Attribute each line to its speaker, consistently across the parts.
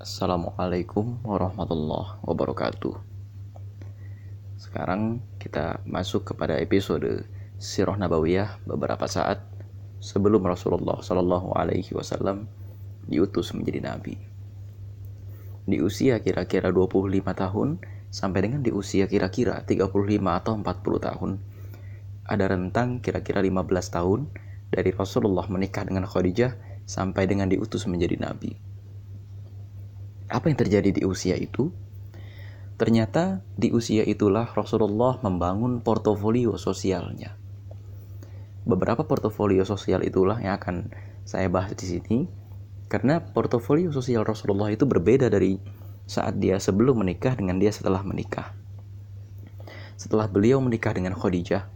Speaker 1: Assalamualaikum warahmatullahi wabarakatuh. Sekarang kita masuk kepada episode Sirah Nabawiyah beberapa saat sebelum Rasulullah Shallallahu Alaihi Wasallam diutus menjadi nabi. Di usia kira-kira 25 tahun sampai dengan di usia kira-kira 35 atau 40 tahun, ada rentang kira-kira 15 tahun dari Rasulullah menikah dengan Khadijah sampai dengan diutus menjadi nabi apa yang terjadi di usia itu? Ternyata di usia itulah Rasulullah membangun portofolio sosialnya. Beberapa portofolio sosial itulah yang akan saya bahas di sini karena portofolio sosial Rasulullah itu berbeda dari saat dia sebelum menikah dengan dia setelah menikah. Setelah beliau menikah dengan Khadijah,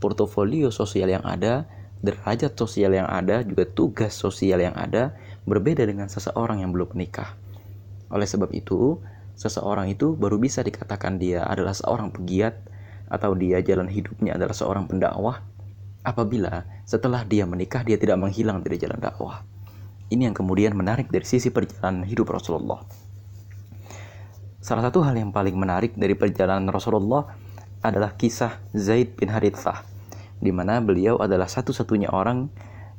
Speaker 1: portofolio sosial yang ada, derajat sosial yang ada, juga tugas sosial yang ada berbeda dengan seseorang yang belum menikah. Oleh sebab itu, seseorang itu baru bisa dikatakan dia adalah seorang pegiat atau dia jalan hidupnya adalah seorang pendakwah apabila setelah dia menikah dia tidak menghilang dari jalan dakwah. Ini yang kemudian menarik dari sisi perjalanan hidup Rasulullah. Salah satu hal yang paling menarik dari perjalanan Rasulullah adalah kisah Zaid bin Harithah, di mana beliau adalah satu-satunya orang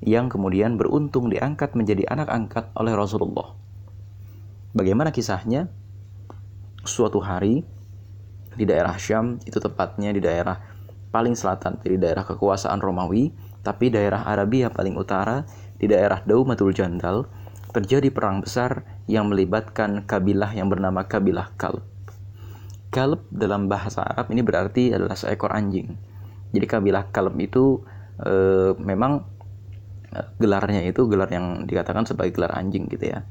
Speaker 1: yang kemudian beruntung diangkat menjadi anak angkat oleh Rasulullah Bagaimana kisahnya? Suatu hari di daerah Syam, itu tepatnya di daerah paling selatan dari daerah kekuasaan Romawi, tapi daerah Arabia paling utara, di daerah Daumatul Jandal, terjadi perang besar yang melibatkan kabilah yang bernama kabilah Kalb. Kalb dalam bahasa Arab ini berarti adalah seekor anjing. Jadi kabilah Kalb itu e, memang e, gelarnya itu gelar yang dikatakan sebagai gelar anjing gitu ya.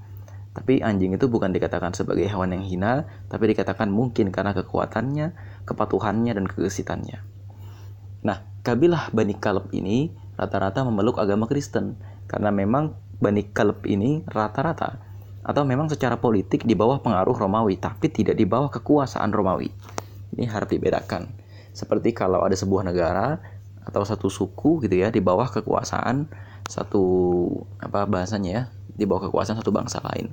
Speaker 1: Tapi anjing itu bukan dikatakan sebagai hewan yang hina, tapi dikatakan mungkin karena kekuatannya, kepatuhannya, dan kegesitannya. Nah, kabilah Bani Kalb ini rata-rata memeluk agama Kristen, karena memang Bani Kalb ini rata-rata atau memang secara politik di bawah pengaruh Romawi, tapi tidak di bawah kekuasaan Romawi. Ini harus dibedakan. Seperti kalau ada sebuah negara atau satu suku gitu ya di bawah kekuasaan satu apa bahasanya ya di bawah kekuasaan satu bangsa lain.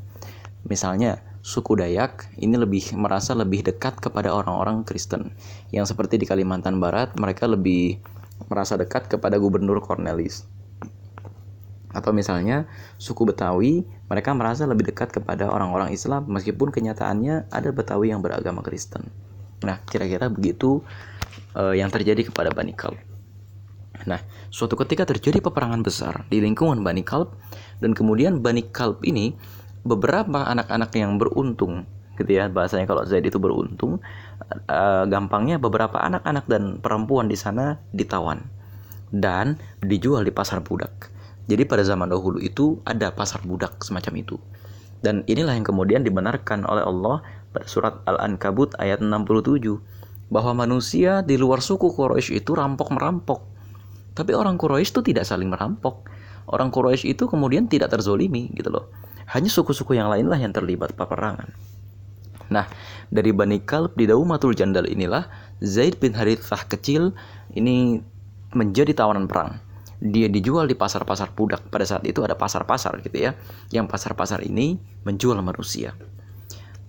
Speaker 1: Misalnya, suku Dayak ini lebih merasa lebih dekat kepada orang-orang Kristen. Yang seperti di Kalimantan Barat, mereka lebih merasa dekat kepada Gubernur Cornelis. Atau misalnya, suku Betawi, mereka merasa lebih dekat kepada orang-orang Islam meskipun kenyataannya ada Betawi yang beragama Kristen. Nah, kira-kira begitu uh, yang terjadi kepada Bani Kalb. Nah, suatu ketika terjadi peperangan besar di lingkungan Bani Kalb dan kemudian Bani Kalb ini beberapa anak-anak yang beruntung gitu ya bahasanya kalau Zaid itu beruntung uh, gampangnya beberapa anak-anak dan perempuan di sana ditawan dan dijual di pasar budak. Jadi pada zaman dahulu itu ada pasar budak semacam itu. Dan inilah yang kemudian dibenarkan oleh Allah pada surat Al-Ankabut ayat 67 bahwa manusia di luar suku Quraisy itu rampok merampok tapi orang Quraisy itu tidak saling merampok. Orang Quraisy itu kemudian tidak terzolimi gitu loh. Hanya suku-suku yang lainlah yang terlibat peperangan. Nah, dari Bani Kalb di Daumatul Jandal inilah Zaid bin Harithah kecil ini menjadi tawanan perang. Dia dijual di pasar-pasar budak. Pada saat itu ada pasar-pasar gitu ya. Yang pasar-pasar ini menjual manusia.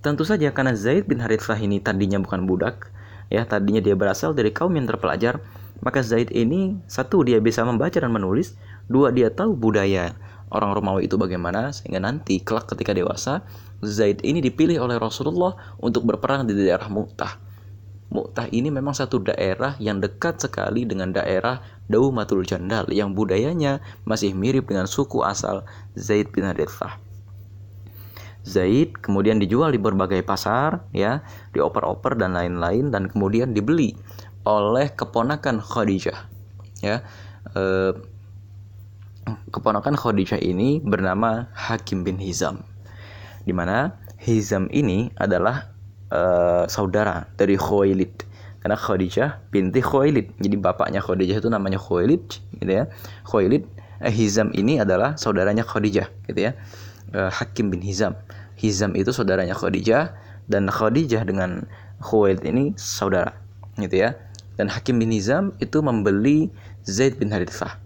Speaker 1: Tentu saja karena Zaid bin Harithah ini tadinya bukan budak, ya tadinya dia berasal dari kaum yang terpelajar, maka Zaid ini satu dia bisa membaca dan menulis, dua dia tahu budaya orang Romawi itu bagaimana sehingga nanti kelak ketika dewasa Zaid ini dipilih oleh Rasulullah untuk berperang di daerah Mu'tah. Mu'tah ini memang satu daerah yang dekat sekali dengan daerah Daumatul Jandal yang budayanya masih mirip dengan suku asal Zaid bin Harithah. Zaid kemudian dijual di berbagai pasar ya, dioper-oper dan lain-lain dan kemudian dibeli oleh keponakan Khadijah ya. Eh, keponakan Khadijah ini bernama Hakim bin Hizam di mana Hizam ini adalah eh, saudara dari Khuwailid. Karena Khadijah binti Khuwailid. Jadi bapaknya Khadijah itu namanya Khuwailid gitu ya. Khuwailid eh, Hizam ini adalah saudaranya Khadijah gitu ya. Eh, Hakim bin Hizam. Hizam itu saudaranya Khadijah dan Khadijah dengan Khuwailid ini saudara gitu ya dan Hakim bin Nizam itu membeli Zaid bin Harithah.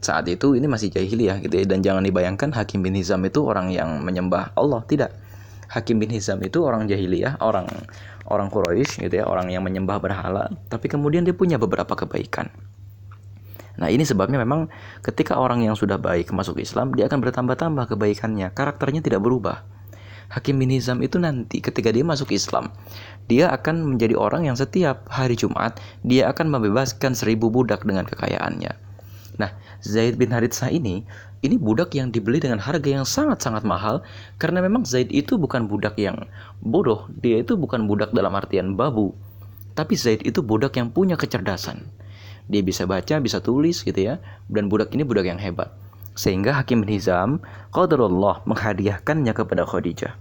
Speaker 1: Saat itu ini masih jahiliyah gitu ya dan jangan dibayangkan Hakim bin Nizam itu orang yang menyembah Allah, tidak. Hakim bin Hizam itu orang jahiliyah, orang orang Quraisy gitu ya, orang yang menyembah berhala, tapi kemudian dia punya beberapa kebaikan. Nah, ini sebabnya memang ketika orang yang sudah baik masuk Islam, dia akan bertambah-tambah kebaikannya, karakternya tidak berubah. Hakim bin Hizam itu nanti ketika dia masuk Islam, dia akan menjadi orang yang setiap hari Jumat dia akan membebaskan seribu budak dengan kekayaannya. Nah, Zaid bin Haritsah ini, ini budak yang dibeli dengan harga yang sangat-sangat mahal karena memang Zaid itu bukan budak yang bodoh, dia itu bukan budak dalam artian babu, tapi Zaid itu budak yang punya kecerdasan. Dia bisa baca, bisa tulis gitu ya, dan budak ini budak yang hebat. Sehingga Hakim bin Hizam, qadarullah menghadiahkannya kepada Khadijah.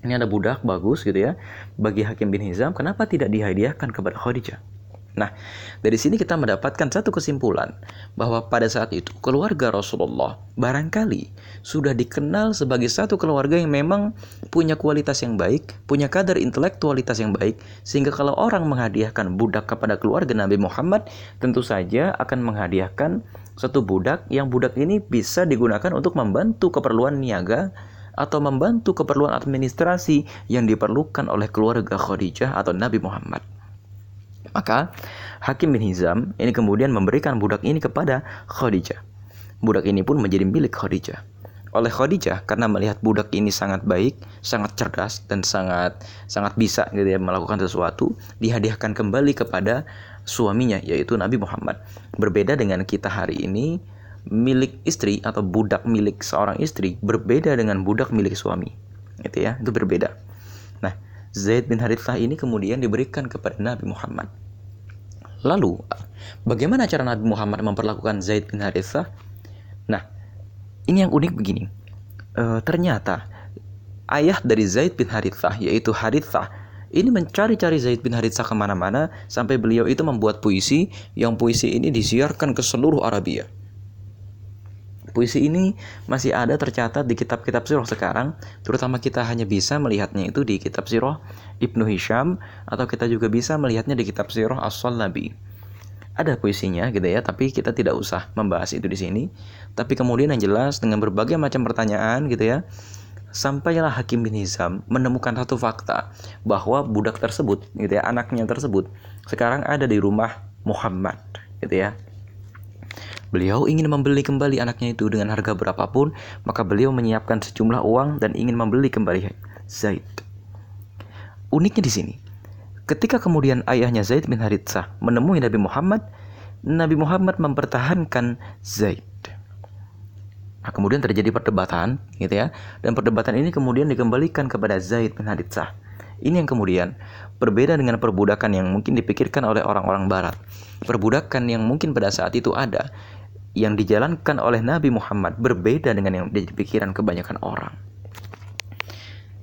Speaker 1: Ini ada budak bagus gitu ya. Bagi Hakim bin Hizam, kenapa tidak dihadiahkan kepada Khadijah? Nah, dari sini kita mendapatkan satu kesimpulan bahwa pada saat itu keluarga Rasulullah barangkali sudah dikenal sebagai satu keluarga yang memang punya kualitas yang baik, punya kadar intelektualitas yang baik, sehingga kalau orang menghadiahkan budak kepada keluarga Nabi Muhammad, tentu saja akan menghadiahkan satu budak yang budak ini bisa digunakan untuk membantu keperluan niaga atau membantu keperluan administrasi yang diperlukan oleh keluarga Khadijah atau Nabi Muhammad. Maka Hakim bin Hizam ini kemudian memberikan budak ini kepada Khadijah. Budak ini pun menjadi milik Khadijah. Oleh Khadijah karena melihat budak ini sangat baik, sangat cerdas dan sangat sangat bisa gitu ya melakukan sesuatu, dihadiahkan kembali kepada suaminya yaitu Nabi Muhammad. Berbeda dengan kita hari ini, milik istri atau budak milik seorang istri berbeda dengan budak milik suami. Gitu ya, itu berbeda. Nah, Zaid bin Harithah ini kemudian diberikan kepada Nabi Muhammad. Lalu, bagaimana cara Nabi Muhammad memperlakukan Zaid bin Harithah? Nah, ini yang unik begini. E, ternyata ayah dari Zaid bin Harithah yaitu Harithah ini mencari-cari Zaid bin Harithah ke mana-mana sampai beliau itu membuat puisi yang puisi ini disiarkan ke seluruh Arabia. Puisi ini masih ada tercatat di kitab-kitab sirah sekarang, terutama kita hanya bisa melihatnya itu di kitab sirah Ibnu Hisham atau kita juga bisa melihatnya di kitab sirah As-Salabi. Ada puisinya gitu ya, tapi kita tidak usah membahas itu di sini. Tapi kemudian yang jelas dengan berbagai macam pertanyaan gitu ya, sampailah Hakim bin Hizam menemukan satu fakta bahwa budak tersebut gitu ya, anaknya tersebut sekarang ada di rumah Muhammad gitu ya Beliau ingin membeli kembali anaknya itu dengan harga berapapun, maka beliau menyiapkan sejumlah uang dan ingin membeli kembali Zaid. Uniknya di sini, ketika kemudian ayahnya Zaid bin Haritsah menemui Nabi Muhammad, Nabi Muhammad mempertahankan Zaid. Nah, kemudian terjadi perdebatan, gitu ya, dan perdebatan ini kemudian dikembalikan kepada Zaid bin Haritsah. Ini yang kemudian berbeda dengan perbudakan yang mungkin dipikirkan oleh orang-orang Barat. Perbudakan yang mungkin pada saat itu ada, yang dijalankan oleh Nabi Muhammad berbeda dengan yang dipikiran kebanyakan orang.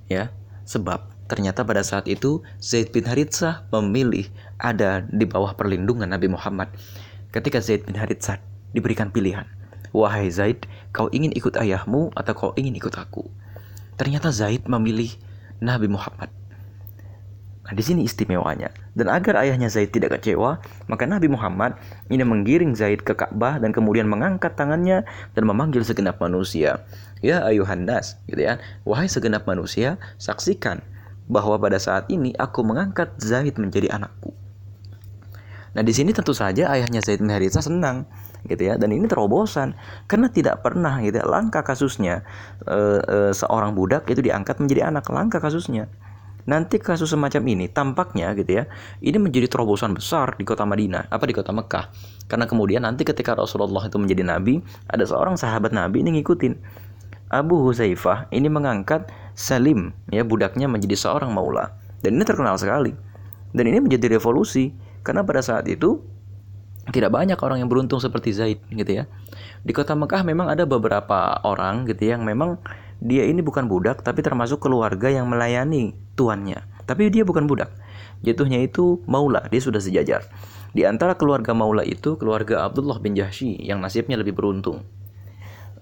Speaker 1: Ya, sebab ternyata pada saat itu Zaid bin Haritsah memilih ada di bawah perlindungan Nabi Muhammad. Ketika Zaid bin Haritsah diberikan pilihan, "Wahai Zaid, kau ingin ikut ayahmu atau kau ingin ikut aku?" Ternyata Zaid memilih Nabi Muhammad. Nah, di sini istimewanya. Dan agar ayahnya Zaid tidak kecewa, maka Nabi Muhammad ini menggiring Zaid ke Ka'bah dan kemudian mengangkat tangannya dan memanggil segenap manusia. Ya ayuhan nas, gitu ya. Wahai segenap manusia, saksikan bahwa pada saat ini aku mengangkat Zaid menjadi anakku. Nah, di sini tentu saja ayahnya Zaid bin Harithah senang gitu ya dan ini terobosan karena tidak pernah gitu ya, langkah kasusnya e, e, seorang budak itu diangkat menjadi anak langkah kasusnya Nanti kasus semacam ini tampaknya gitu ya, ini menjadi terobosan besar di kota Madinah, apa di kota Mekah. Karena kemudian nanti ketika Rasulullah itu menjadi nabi, ada seorang sahabat nabi ini ngikutin. Abu Huzaifah ini mengangkat Salim ya budaknya menjadi seorang maula. Dan ini terkenal sekali. Dan ini menjadi revolusi karena pada saat itu tidak banyak orang yang beruntung seperti Zaid gitu ya. Di kota Mekah memang ada beberapa orang gitu yang memang dia ini bukan budak tapi termasuk keluarga yang melayani tuannya. Tapi dia bukan budak. Jatuhnya itu maula, dia sudah sejajar. Di antara keluarga maula itu keluarga Abdullah bin Jahsy yang nasibnya lebih beruntung.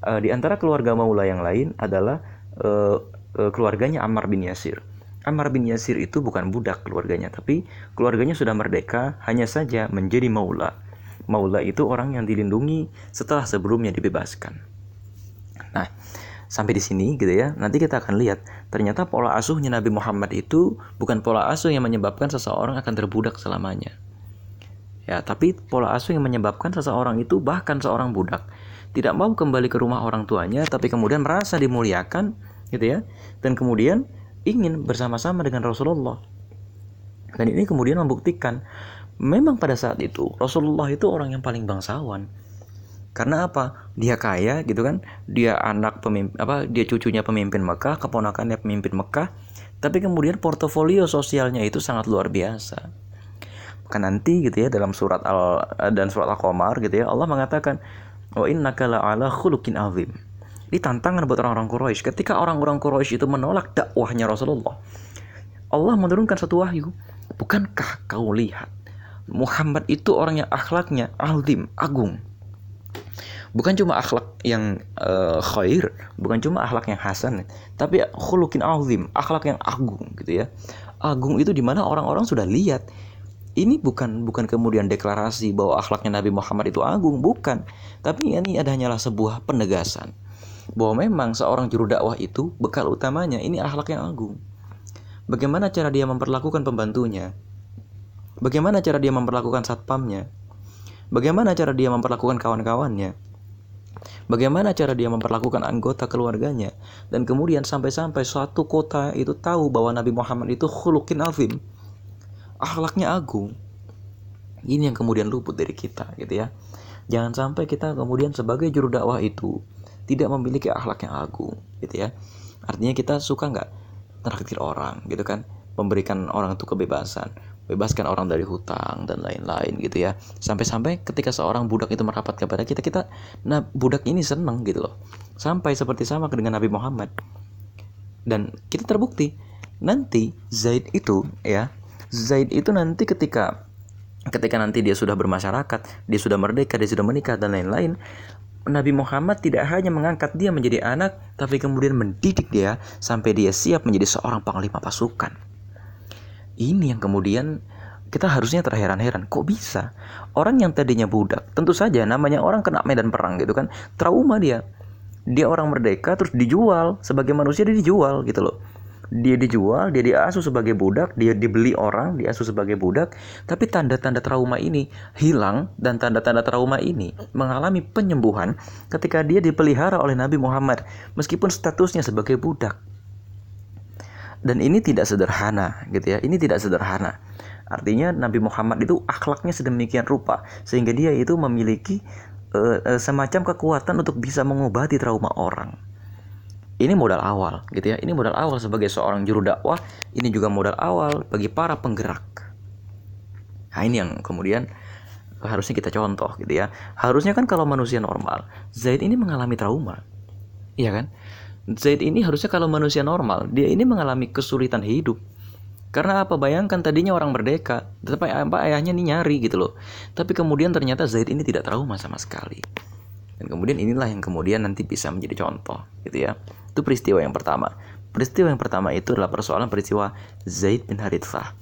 Speaker 1: Uh, di antara keluarga maula yang lain adalah uh, uh, keluarganya Ammar bin Yasir. Ammar bin Yasir itu bukan budak keluarganya, tapi keluarganya sudah merdeka, hanya saja menjadi maula. Maula itu orang yang dilindungi setelah sebelumnya dibebaskan. Nah, sampai di sini gitu ya. Nanti kita akan lihat ternyata pola asuhnya Nabi Muhammad itu bukan pola asuh yang menyebabkan seseorang akan terbudak selamanya. Ya tapi pola asuh yang menyebabkan seseorang itu bahkan seorang budak. Tidak mau kembali ke rumah orang tuanya tapi kemudian merasa dimuliakan gitu ya. Dan kemudian ingin bersama-sama dengan Rasulullah. Dan ini kemudian membuktikan memang pada saat itu Rasulullah itu orang yang paling bangsawan karena apa? Dia kaya gitu kan. Dia anak pemimpin apa? Dia cucunya pemimpin Mekah, keponakannya pemimpin Mekah. Tapi kemudian portofolio sosialnya itu sangat luar biasa. Maka nanti gitu ya dalam surat Al dan surat Al-Qamar gitu ya Allah mengatakan wa innaka ala khuluqin azim. Ini tantangan buat orang-orang Quraisy. Ketika orang-orang Quraisy itu menolak dakwahnya Rasulullah, Allah menurunkan satu wahyu. Bukankah kau lihat Muhammad itu orang yang akhlaknya azim, agung bukan cuma akhlak yang uh, khair, bukan cuma akhlak yang hasan, tapi khulukin azim, akhlak yang agung gitu ya. Agung itu di mana orang-orang sudah lihat. Ini bukan bukan kemudian deklarasi bahwa akhlaknya Nabi Muhammad itu agung, bukan. Tapi ini adanya sebuah penegasan bahwa memang seorang juru dakwah itu bekal utamanya ini akhlak yang agung. Bagaimana cara dia memperlakukan pembantunya? Bagaimana cara dia memperlakukan satpamnya? Bagaimana cara dia memperlakukan kawan-kawannya? Bagaimana cara dia memperlakukan anggota keluarganya dan kemudian sampai-sampai suatu kota itu tahu bahwa Nabi Muhammad itu khulukin azim. Akhlaknya agung. Ini yang kemudian luput dari kita gitu ya. Jangan sampai kita kemudian sebagai juru dakwah itu tidak memiliki akhlak yang agung gitu ya. Artinya kita suka nggak traktir orang gitu kan, memberikan orang itu kebebasan, bebaskan orang dari hutang dan lain-lain gitu ya. Sampai-sampai ketika seorang budak itu merapat kepada kita kita nah budak ini seneng gitu loh. Sampai seperti sama dengan Nabi Muhammad. Dan kita terbukti nanti Zaid itu ya Zaid itu nanti ketika ketika nanti dia sudah bermasyarakat dia sudah merdeka dia sudah menikah dan lain-lain Nabi Muhammad tidak hanya mengangkat dia menjadi anak, tapi kemudian mendidik dia sampai dia siap menjadi seorang panglima pasukan ini yang kemudian kita harusnya terheran-heran. Kok bisa? Orang yang tadinya budak tentu saja namanya orang kena medan perang gitu kan. Trauma dia. Dia orang merdeka terus dijual. Sebagai manusia dia dijual gitu loh. Dia dijual, dia diasuh sebagai budak, dia dibeli orang, diasuh sebagai budak, tapi tanda-tanda trauma ini hilang dan tanda-tanda trauma ini mengalami penyembuhan ketika dia dipelihara oleh Nabi Muhammad. Meskipun statusnya sebagai budak dan ini tidak sederhana gitu ya. Ini tidak sederhana. Artinya Nabi Muhammad itu akhlaknya sedemikian rupa sehingga dia itu memiliki uh, semacam kekuatan untuk bisa mengobati trauma orang. Ini modal awal gitu ya. Ini modal awal sebagai seorang juru dakwah. Ini juga modal awal bagi para penggerak. Nah ini yang kemudian harusnya kita contoh gitu ya. Harusnya kan kalau manusia normal Zaid ini mengalami trauma. Iya kan Zaid ini harusnya kalau manusia normal, dia ini mengalami kesulitan hidup. Karena apa? Bayangkan tadinya orang merdeka, tetapi apa ayahnya ini nyari gitu loh. Tapi kemudian ternyata Zaid ini tidak trauma sama sekali. Dan kemudian inilah yang kemudian nanti bisa menjadi contoh gitu ya. Itu peristiwa yang pertama. Peristiwa yang pertama itu adalah persoalan peristiwa Zaid bin Harithah.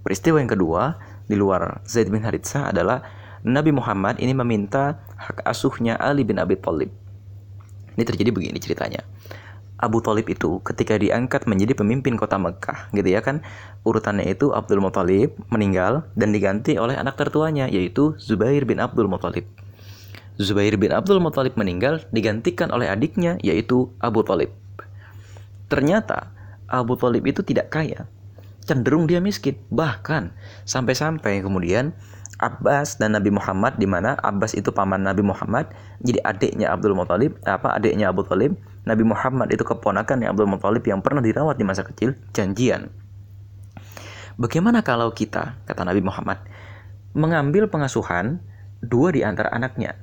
Speaker 1: Peristiwa yang kedua di luar Zaid bin Harithah adalah Nabi Muhammad ini meminta hak asuhnya Ali bin Abi Thalib ini terjadi begini ceritanya. Abu Talib itu ketika diangkat menjadi pemimpin kota Mekah gitu ya kan urutannya itu Abdul Muthalib meninggal dan diganti oleh anak tertuanya yaitu Zubair bin Abdul Muthalib. Zubair bin Abdul Muthalib meninggal digantikan oleh adiknya yaitu Abu Talib. Ternyata Abu Talib itu tidak kaya, cenderung dia miskin. Bahkan sampai-sampai kemudian Abbas dan Nabi Muhammad di mana Abbas itu paman Nabi Muhammad jadi adiknya Abdul Muthalib apa adiknya Abu Talib. Nabi Muhammad itu keponakan yang Abdul Muthalib yang pernah dirawat di masa kecil janjian. Bagaimana kalau kita kata Nabi Muhammad mengambil pengasuhan dua di antara anaknya?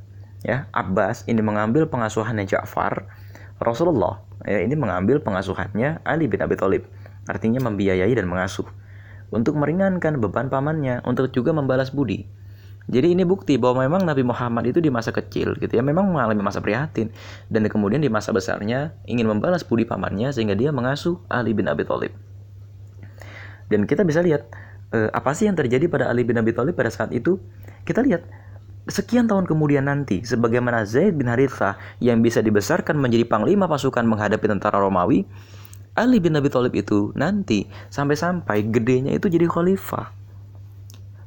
Speaker 1: Ya Abbas ini mengambil pengasuhannya Ja'far Rasulullah ya ini mengambil pengasuhannya Ali bin Abi Thalib artinya membiayai dan mengasuh untuk meringankan beban pamannya, untuk juga membalas budi. Jadi ini bukti bahwa memang Nabi Muhammad itu di masa kecil gitu ya memang mengalami masa prihatin dan kemudian di masa besarnya ingin membalas budi pamannya sehingga dia mengasuh Ali bin Abi Thalib. Dan kita bisa lihat eh, apa sih yang terjadi pada Ali bin Abi Thalib pada saat itu? Kita lihat sekian tahun kemudian nanti, sebagaimana Zaid bin Harithah yang bisa dibesarkan menjadi panglima pasukan menghadapi tentara Romawi, Ali bin Abi Thalib itu nanti sampai-sampai gedenya itu jadi khalifah.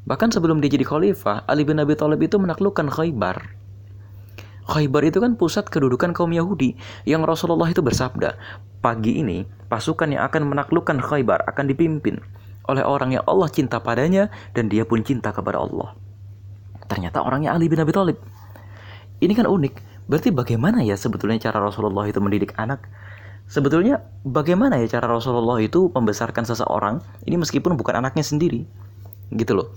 Speaker 1: Bahkan sebelum dia jadi khalifah, Ali bin Abi Thalib itu menaklukkan Khaybar. Khaybar itu kan pusat kedudukan kaum Yahudi yang Rasulullah itu bersabda, pagi ini pasukan yang akan menaklukkan Khaybar akan dipimpin oleh orang yang Allah cinta padanya dan dia pun cinta kepada Allah. Ternyata orangnya Ali bin Abi Thalib. Ini kan unik. Berarti bagaimana ya sebetulnya cara Rasulullah itu mendidik anak? Sebetulnya bagaimana ya cara Rasulullah itu membesarkan seseorang ini meskipun bukan anaknya sendiri. Gitu loh.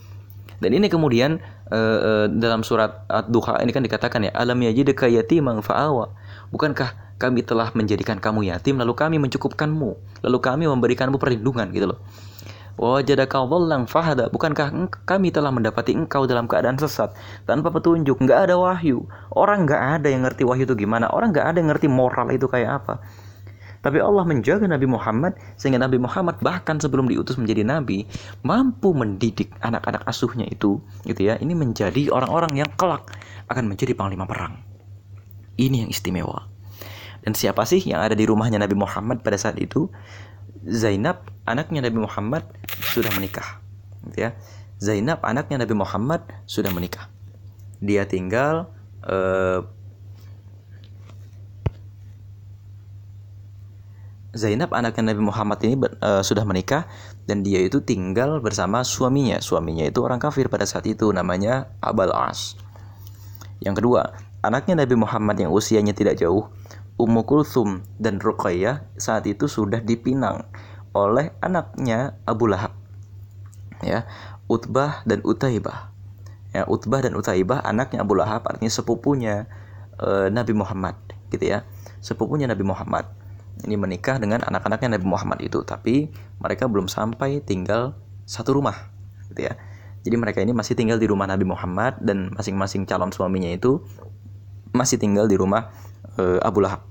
Speaker 1: Dan ini kemudian uh, dalam surat Ad-Duha ini kan dikatakan ya alam yajidka yatiman fa'awa. Bukankah kami telah menjadikan kamu yatim lalu kami mencukupkanmu, lalu kami memberikanmu perlindungan gitu loh. Wajadaka fahada. Bukankah kami telah mendapati engkau dalam keadaan sesat tanpa petunjuk, nggak ada wahyu. Orang nggak ada yang ngerti wahyu itu gimana. Orang nggak ada yang ngerti moral itu kayak apa. Tapi Allah menjaga Nabi Muhammad sehingga Nabi Muhammad bahkan sebelum diutus menjadi nabi mampu mendidik anak-anak asuhnya itu gitu ya. Ini menjadi orang-orang yang kelak akan menjadi panglima perang. Ini yang istimewa. Dan siapa sih yang ada di rumahnya Nabi Muhammad pada saat itu? Zainab, anaknya Nabi Muhammad sudah menikah. Gitu ya. Zainab, anaknya Nabi Muhammad sudah menikah. Dia tinggal uh, Zainab anaknya Nabi Muhammad ini uh, sudah menikah dan dia itu tinggal bersama suaminya. Suaminya itu orang kafir pada saat itu namanya Abal As. Yang kedua, anaknya Nabi Muhammad yang usianya tidak jauh, Ummu Kulthum dan Ruqayyah saat itu sudah dipinang oleh anaknya Abu Lahab. Ya, Utbah dan Utaibah. Ya, Utbah dan Utaibah anaknya Abu Lahab artinya sepupunya uh, Nabi Muhammad gitu ya. Sepupunya Nabi Muhammad ini menikah dengan anak-anaknya Nabi Muhammad itu tapi mereka belum sampai tinggal satu rumah gitu ya. Jadi mereka ini masih tinggal di rumah Nabi Muhammad dan masing-masing calon suaminya itu masih tinggal di rumah e, Abu Lahab.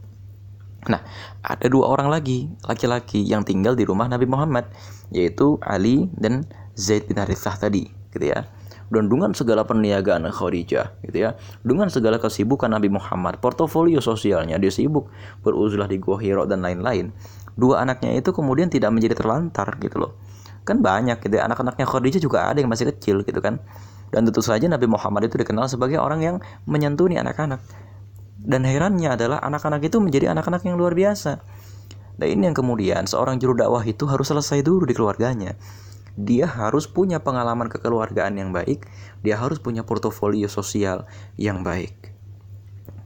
Speaker 1: Nah ada dua orang lagi laki-laki yang tinggal di rumah Nabi Muhammad yaitu Ali dan Zaid bin Harithah tadi gitu ya dan dengan segala perniagaan Khadijah gitu ya dengan segala kesibukan Nabi Muhammad portofolio sosialnya dia sibuk beruzlah di Gua Hiro dan lain-lain. Dua anaknya itu kemudian tidak menjadi terlantar gitu loh. Kan banyak gitu ya. anak-anaknya Khadijah juga ada yang masih kecil gitu kan. Dan tentu saja Nabi Muhammad itu dikenal sebagai orang yang menyantuni anak-anak. Dan herannya adalah anak-anak itu menjadi anak-anak yang luar biasa. Nah ini yang kemudian seorang juru dakwah itu harus selesai dulu di keluarganya dia harus punya pengalaman kekeluargaan yang baik, dia harus punya portofolio sosial yang baik.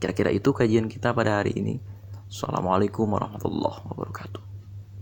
Speaker 1: Kira-kira itu kajian kita pada hari ini. Assalamualaikum warahmatullahi wabarakatuh.